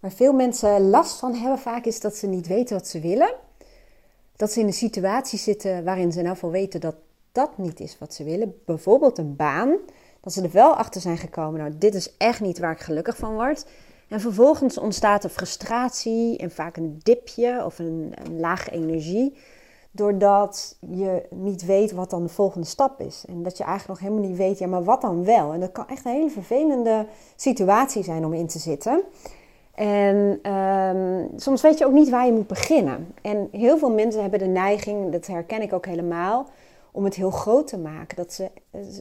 Waar veel mensen last van hebben vaak is dat ze niet weten wat ze willen. Dat ze in een situatie zitten waarin ze nou veel weten dat dat niet is wat ze willen. Bijvoorbeeld een baan. Dat ze er wel achter zijn gekomen. Nou, dit is echt niet waar ik gelukkig van word. En vervolgens ontstaat er frustratie en vaak een dipje of een, een lage energie. Doordat je niet weet wat dan de volgende stap is. En dat je eigenlijk nog helemaal niet weet, ja, maar wat dan wel? En dat kan echt een hele vervelende situatie zijn om in te zitten. En um, soms weet je ook niet waar je moet beginnen. En heel veel mensen hebben de neiging, dat herken ik ook helemaal, om het heel groot te maken. Dat ze,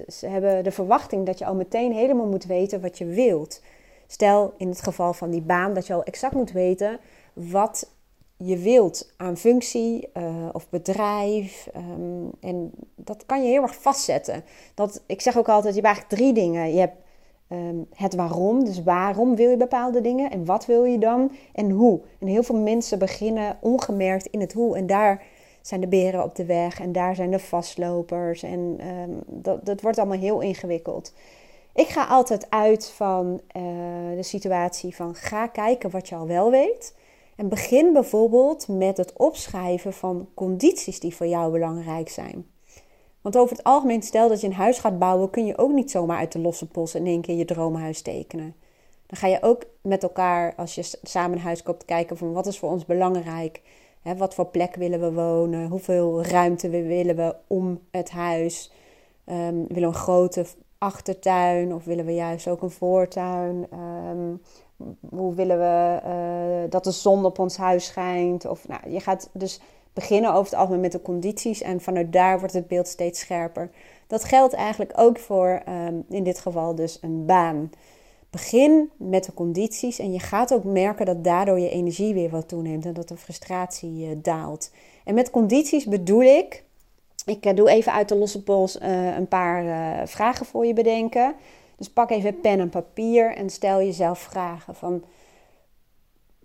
ze hebben de verwachting dat je al meteen helemaal moet weten wat je wilt. Stel in het geval van die baan dat je al exact moet weten wat je wilt aan functie uh, of bedrijf. Um, en dat kan je heel erg vastzetten. Dat, ik zeg ook altijd, je hebt eigenlijk drie dingen. Je hebt um, het waarom, dus waarom wil je bepaalde dingen en wat wil je dan en hoe. En heel veel mensen beginnen ongemerkt in het hoe en daar zijn de beren op de weg en daar zijn de vastlopers en um, dat, dat wordt allemaal heel ingewikkeld. Ik ga altijd uit van uh, de situatie van ga kijken wat je al wel weet. En begin bijvoorbeeld met het opschrijven van condities die voor jou belangrijk zijn. Want over het algemeen, stel dat je een huis gaat bouwen, kun je ook niet zomaar uit de losse pols in één keer je droomhuis tekenen. Dan ga je ook met elkaar, als je samen een huis koopt, kijken van wat is voor ons belangrijk. Wat voor plek willen we wonen? Hoeveel ruimte willen we om het huis? Um, willen we een grote achtertuin of willen we juist ook een voortuin? Um, hoe willen we uh, dat de zon op ons huis schijnt? Of, nou, je gaat dus beginnen over het algemeen met de condities en vanuit daar wordt het beeld steeds scherper. Dat geldt eigenlijk ook voor um, in dit geval dus een baan. Begin met de condities en je gaat ook merken dat daardoor je energie weer wat toeneemt en dat de frustratie uh, daalt. En met condities bedoel ik, ik uh, doe even uit de losse pols uh, een paar vragen voor je bedenken. Dus pak even pen en papier en stel jezelf vragen van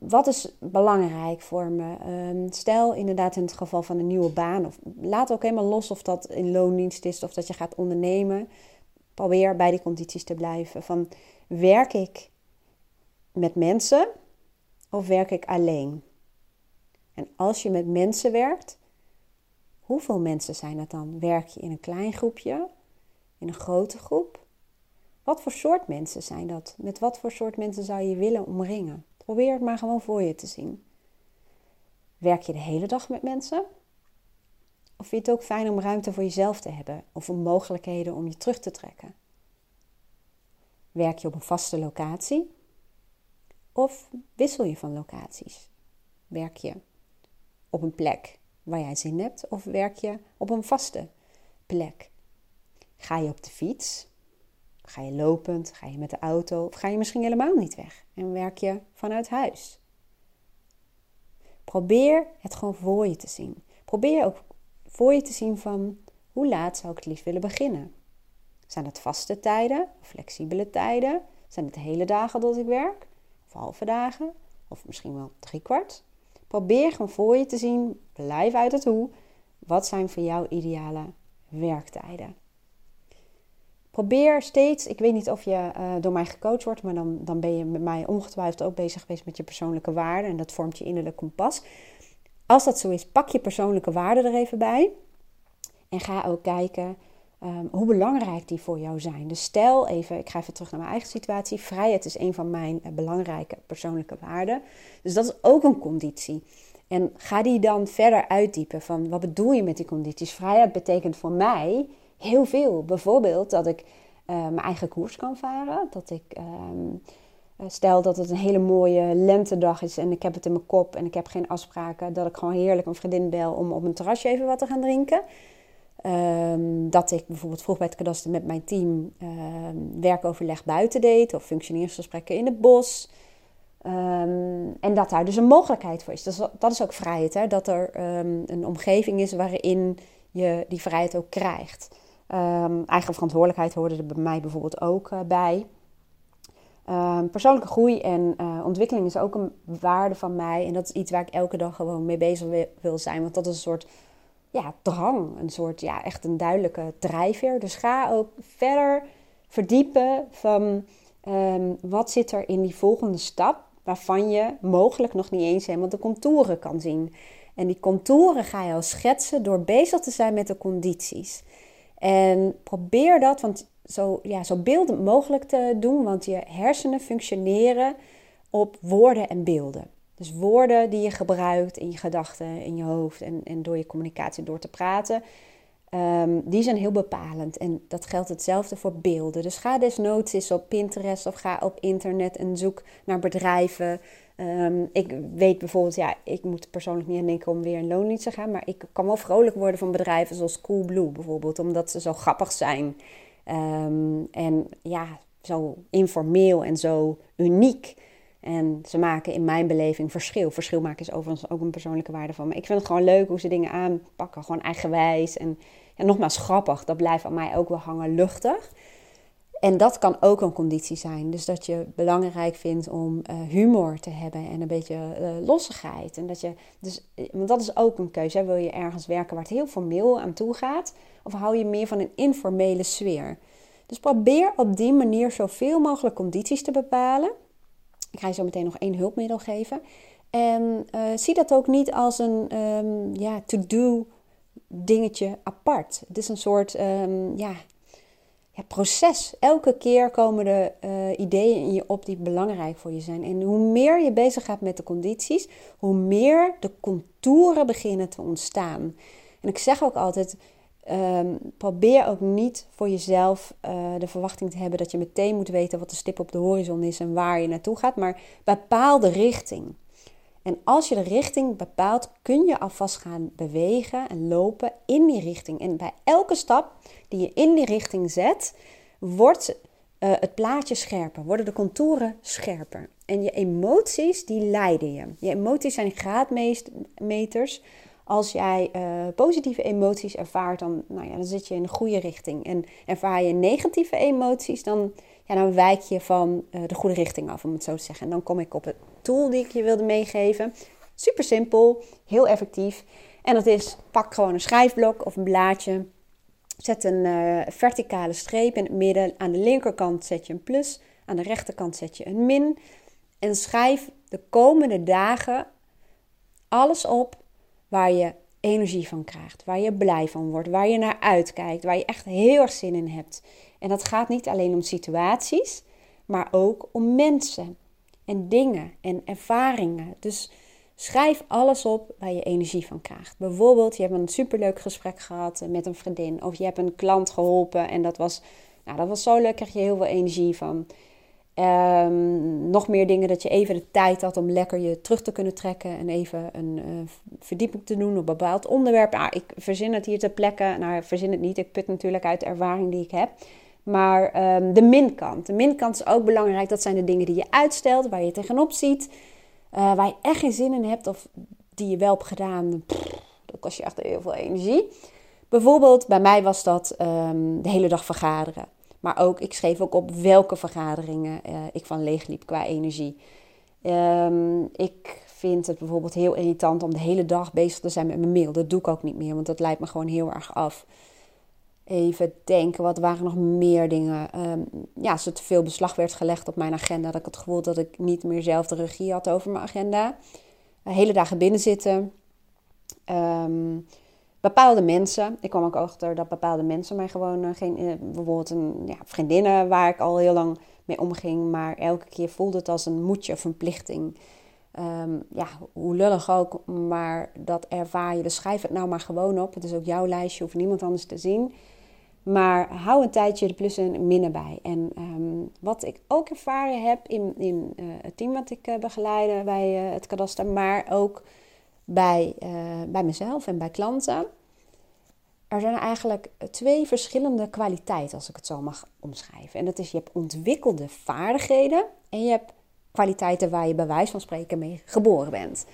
wat is belangrijk voor me? Um, stel inderdaad in het geval van een nieuwe baan, of laat ook helemaal los of dat in loondienst is of dat je gaat ondernemen. Probeer bij die condities te blijven. Van werk ik met mensen of werk ik alleen? En als je met mensen werkt, hoeveel mensen zijn dat dan? Werk je in een klein groepje, in een grote groep? Wat voor soort mensen zijn dat? Met wat voor soort mensen zou je willen omringen? Probeer het maar gewoon voor je te zien. Werk je de hele dag met mensen? Of vind je het ook fijn om ruimte voor jezelf te hebben of om mogelijkheden om je terug te trekken? Werk je op een vaste locatie? Of wissel je van locaties? Werk je op een plek waar jij zin hebt of werk je op een vaste plek? Ga je op de fiets? Ga je lopend? Ga je met de auto? Of ga je misschien helemaal niet weg en werk je vanuit huis? Probeer het gewoon voor je te zien. Probeer ook voor je te zien van hoe laat zou ik het liefst willen beginnen. Zijn het vaste tijden, flexibele tijden? Zijn het hele dagen dat ik werk? Of halve dagen? Of misschien wel drie kwart? Probeer gewoon voor je te zien, blijf uit het hoe. Wat zijn voor jou ideale werktijden? Probeer steeds, ik weet niet of je uh, door mij gecoacht wordt, maar dan, dan ben je met mij ongetwijfeld ook bezig geweest met je persoonlijke waarden en dat vormt je innerlijk kompas. Als dat zo is, pak je persoonlijke waarden er even bij en ga ook kijken um, hoe belangrijk die voor jou zijn. Dus stel even, ik ga even terug naar mijn eigen situatie. Vrijheid is een van mijn uh, belangrijke persoonlijke waarden. Dus dat is ook een conditie. En ga die dan verder uitdiepen van wat bedoel je met die condities? Vrijheid betekent voor mij heel veel. Bijvoorbeeld dat ik uh, mijn eigen koers kan varen. Dat ik, um, stel dat het een hele mooie lentedag is en ik heb het in mijn kop en ik heb geen afspraken. Dat ik gewoon heerlijk een vriendin bel om op een terrasje even wat te gaan drinken. Um, dat ik bijvoorbeeld vroeg bij het kadaster met mijn team um, werkoverleg buiten deed of functioneringsgesprekken in het bos. En dat daar dus een mogelijkheid voor is. Dat is, dat is ook vrijheid. Hè? Dat er een omgeving is waarin je die vrijheid ook krijgt. Um, eigen verantwoordelijkheid hoorde er bij mij bijvoorbeeld ook uh, bij. Um, persoonlijke groei en uh, ontwikkeling is ook een waarde van mij. En dat is iets waar ik elke dag gewoon mee bezig wil zijn. Want dat is een soort ja, drang. Een soort, ja, echt een duidelijke drijfveer. Dus ga ook verder verdiepen van um, wat zit er in die volgende stap. waarvan je mogelijk nog niet eens helemaal de contouren kan zien. En die contouren ga je al schetsen door bezig te zijn met de condities. En probeer dat, want zo, ja, zo beeldend mogelijk te doen, want je hersenen functioneren op woorden en beelden. Dus woorden die je gebruikt in je gedachten, in je hoofd en, en door je communicatie door te praten, ehm, die zijn heel bepalend. En dat geldt hetzelfde voor beelden. Dus ga desnoods eens op Pinterest of ga op internet en zoek naar bedrijven. Ehm, ik weet bijvoorbeeld, ja, ik moet persoonlijk niet aan denken om weer in loondienst te gaan, maar ik kan wel vrolijk worden van bedrijven zoals Coolblue bijvoorbeeld, omdat ze zo grappig zijn. Ehm, en ja, zo informeel en zo uniek. En ze maken in mijn beleving verschil. Verschil maken is overigens ook een persoonlijke waarde van me. Ik vind het gewoon leuk hoe ze dingen aanpakken. Gewoon eigenwijs. En ja, nogmaals grappig. Dat blijft aan mij ook wel hangen luchtig. En dat kan ook een conditie zijn. Dus dat je belangrijk vindt om uh, humor te hebben en een beetje uh, lossigheid. En dat je, dus, eh, want dat is ook een keuze. Wil je ergens werken waar het heel formeel aan toe gaat? Of hou je meer van een informele sfeer? Dus probeer op die manier zoveel mogelijk condities te bepalen. Ik ga je zo meteen nog één hulpmiddel geven. En zie dat ook niet als een um, ja, to-do dingetje apart. Het is een soort um, ja, ja, proces. Elke keer komen er uh, ideeën in je op die belangrijk voor je zijn. En hoe meer je bezig gaat met de condities, hoe meer de contouren beginnen te ontstaan. En ik zeg ook altijd, Um, probeer ook niet voor jezelf uh, de verwachting te hebben dat je meteen moet weten wat de stip op de horizon is en waar je naartoe gaat, maar bepaal de richting. En als je de richting bepaalt, kun je alvast gaan bewegen en lopen in die richting. En bij elke stap die je in die richting zet, wordt uh, het plaatje scherper, worden de contouren scherper. En je emoties, die leiden je. Je emoties zijn graadmeters als jij uh, positieve emoties ervaart, dan, nou ja, dan zit je in de goede richting. En ervaar je negatieve emoties, dan, ja, dan wijk je van uh, de goede richting af, om het zo te zeggen. En dan kom ik op het tool die ik je wilde meegeven. Super simpel, heel effectief. En dat is, pak gewoon een schrijfblok of een blaadje. Zet een uh, verticale streep in het midden. Aan de linkerkant zet je een plus. Aan de rechterkant zet je een min. En schrijf de komende dagen alles op waar je energie van krijgt, waar je blij van wordt, waar je naar uitkijkt, waar je echt heel erg zin in hebt. En dat gaat niet alleen om situaties, maar ook om mensen en dingen en ervaringen. Dus schrijf alles op waar je energie van krijgt. Bijvoorbeeld, je hebt een superleuk gesprek gehad met een vriendin, of je hebt een klant geholpen en dat was, nou, dat was zo leuk, krijg je heel veel energie van. Um, nog meer dingen dat je even de tijd had om lekker je terug te kunnen trekken en even een uh, verdieping te doen op bepaald onderwerp. Ah, ik verzin het hier ter plekke. Nou, verzin het niet. Ik put natuurlijk uit de ervaring die ik heb. Maar um, de minkant. De minkant is ook belangrijk. Dat zijn de dingen die je uitstelt, waar je tegenop ziet, uh, waar je echt geen zin in hebt of die je wel hebt gedaan. Pff, dat kost je echt heel veel energie. Bijvoorbeeld, bij mij was dat um, de hele dag vergaderen. Maar ook, ik schreef ook op welke vergaderingen uh, ik van leegliep qua energie. Um, ik vind het bijvoorbeeld heel irritant om de hele dag bezig te zijn met mijn mail. Dat doe ik ook niet meer, want dat leidt me gewoon heel erg af. Even denken, wat waren nog meer dingen? Um, ja, als te veel beslag werd gelegd op mijn agenda, dat ik het gevoel dat ik niet meer zelf de regie had over mijn agenda. Uh, hele dagen binnen zitten. Um, bepaalde mensen. Ik kwam ook achter dat bepaalde mensen mij gewoon uh, geen. Uh, bijvoorbeeld een ja, vriendinnen waar ik al heel lang mee omging. Maar elke keer voelde het als een moedje of een plichting. Um, ja, hoe lullig ook, maar dat ervaar je. Dus schrijf het nou maar gewoon op. Het is ook jouw lijstje, hoeft niemand anders te zien. Maar hou een tijdje de plussen en minnen bij. En um, wat ik ook ervaren heb in, in uh, het team wat ik begeleide bij het kadaster, maar ook bij, bij mezelf en bij klanten. Er zijn eigenlijk twee verschillende kwaliteiten, als ik het zo mag omschrijven. En dat is, je hebt ontwikkelde vaardigheden en je hebt kwaliteiten waar je bij wijze van spreken mee geboren bent.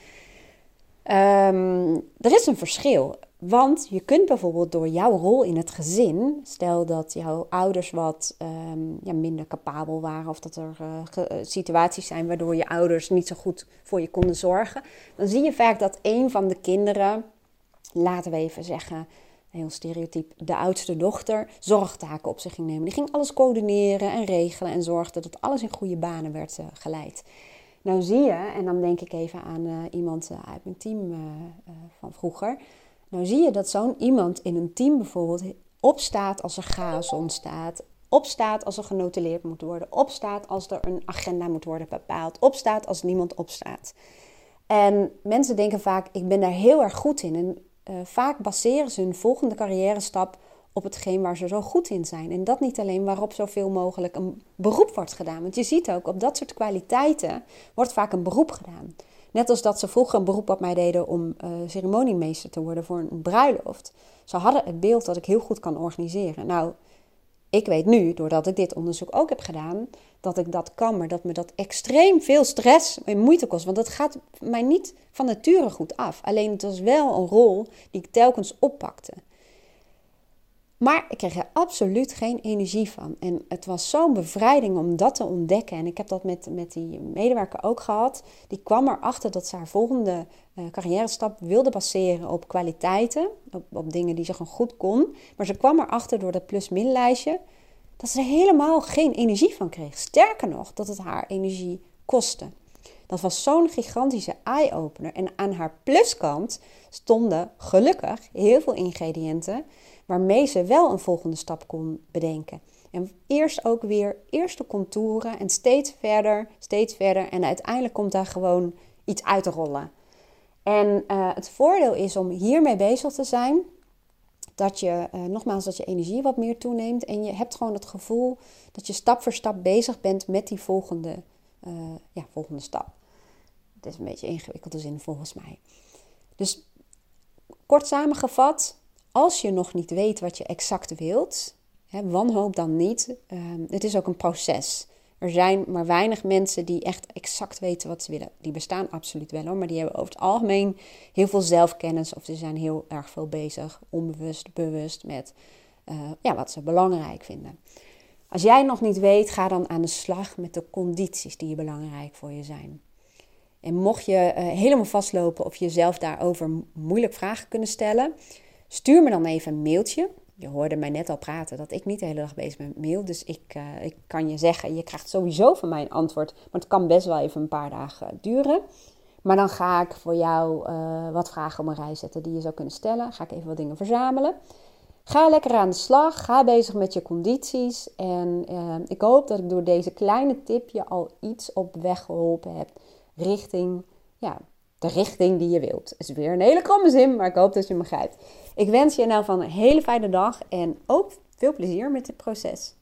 Um, er is een verschil. Want je kunt bijvoorbeeld door jouw rol in het gezin, stel dat jouw ouders wat um, ja, minder capabel waren of dat er uh, situaties zijn waardoor je ouders niet zo goed voor je konden zorgen, dan zie je vaak dat een van de kinderen, laten we even zeggen, heel stereotyp, de oudste dochter, zorgtaken op zich ging nemen. Die ging alles coördineren en regelen en zorgde dat alles in goede banen werd uh, geleid. Nou zie je, en dan denk ik even aan iemand uit mijn team van vroeger. Nou zie je dat zo'n iemand in een team bijvoorbeeld opstaat als er chaos ontstaat. Opstaat als er genotuleerd moet worden. Opstaat als er een agenda moet worden bepaald. Opstaat als niemand opstaat. En mensen denken vaak, ik ben daar heel erg goed in. En vaak baseren ze hun volgende carrière stap op hetgeen waar ze zo goed in zijn. En dat niet alleen waarop zoveel mogelijk een beroep wordt gedaan. Want je ziet ook, op dat soort kwaliteiten wordt vaak een beroep gedaan. Net als dat ze vroeger een beroep op mij deden om uh, ceremoniemeester te worden voor een bruiloft. Ze hadden het beeld dat ik heel goed kan organiseren. Nou, ik weet nu, doordat ik dit onderzoek ook heb gedaan, dat ik dat kan, maar dat me dat extreem veel stress en moeite kost. Want dat gaat mij niet van nature goed af. Alleen het was wel een rol die ik telkens oppakte. Maar ik kreeg er absoluut geen energie van. En het was zo'n bevrijding om dat te ontdekken. En ik heb dat met, met die medewerker ook gehad. Die kwam erachter dat ze haar volgende uh, carrière stap wilde baseren op kwaliteiten. Op, op dingen die ze gewoon goed kon. Maar ze kwam erachter door dat plus-min lijstje. Dat ze er helemaal geen energie van kreeg. Sterker nog, dat het haar energie kostte. Dat was zo'n gigantische eye-opener. En aan haar pluskant stonden gelukkig heel veel ingrediënten waarmee ze wel een volgende stap kon bedenken. En eerst ook weer eerste contouren en steeds verder, steeds verder. En uiteindelijk komt daar gewoon iets uit te rollen. En uh, het voordeel is om hiermee bezig te zijn, dat je, uh, nogmaals, dat je energie wat meer toeneemt. En je hebt gewoon het gevoel dat je stap voor stap bezig bent met die volgende, uh, ja, volgende stap. Het is een beetje ingewikkelde zin volgens mij. Dus kort samengevat, als je nog niet weet wat je exact wilt, hè, wanhoop dan niet. Um, het is ook een proces. Er zijn maar weinig mensen die echt exact weten wat ze willen. Die bestaan absoluut wel hoor, maar die hebben over het algemeen heel veel zelfkennis of ze zijn heel erg veel bezig, onbewust, bewust met uh, ja, wat ze belangrijk vinden. Als jij nog niet weet, ga dan aan de slag met de condities die belangrijk voor je zijn. En mocht je uh, helemaal vastlopen of jezelf daarover moeilijk vragen kunnen stellen, Stuur me dan even een mailtje. Je hoorde mij net al praten dat ik niet de hele dag bezig ben met mail. Dus ik, uh, ik kan je zeggen, je krijgt sowieso van mij een antwoord. Maar het kan best wel even een paar dagen duren. Maar dan ga ik voor jou uh, wat vragen op een rij zetten die je zou kunnen stellen. Ga ik even wat dingen verzamelen. Ga lekker aan de slag. Ga bezig met je condities. En ik hoop dat ik door deze kleine tipje al iets op weg geholpen heb richting ja, de richting die je wilt. Het is weer een hele kromme zin, maar ik hoop dat je me begrijpt. Ik wens je nou van een hele fijne dag en ook veel plezier met dit proces.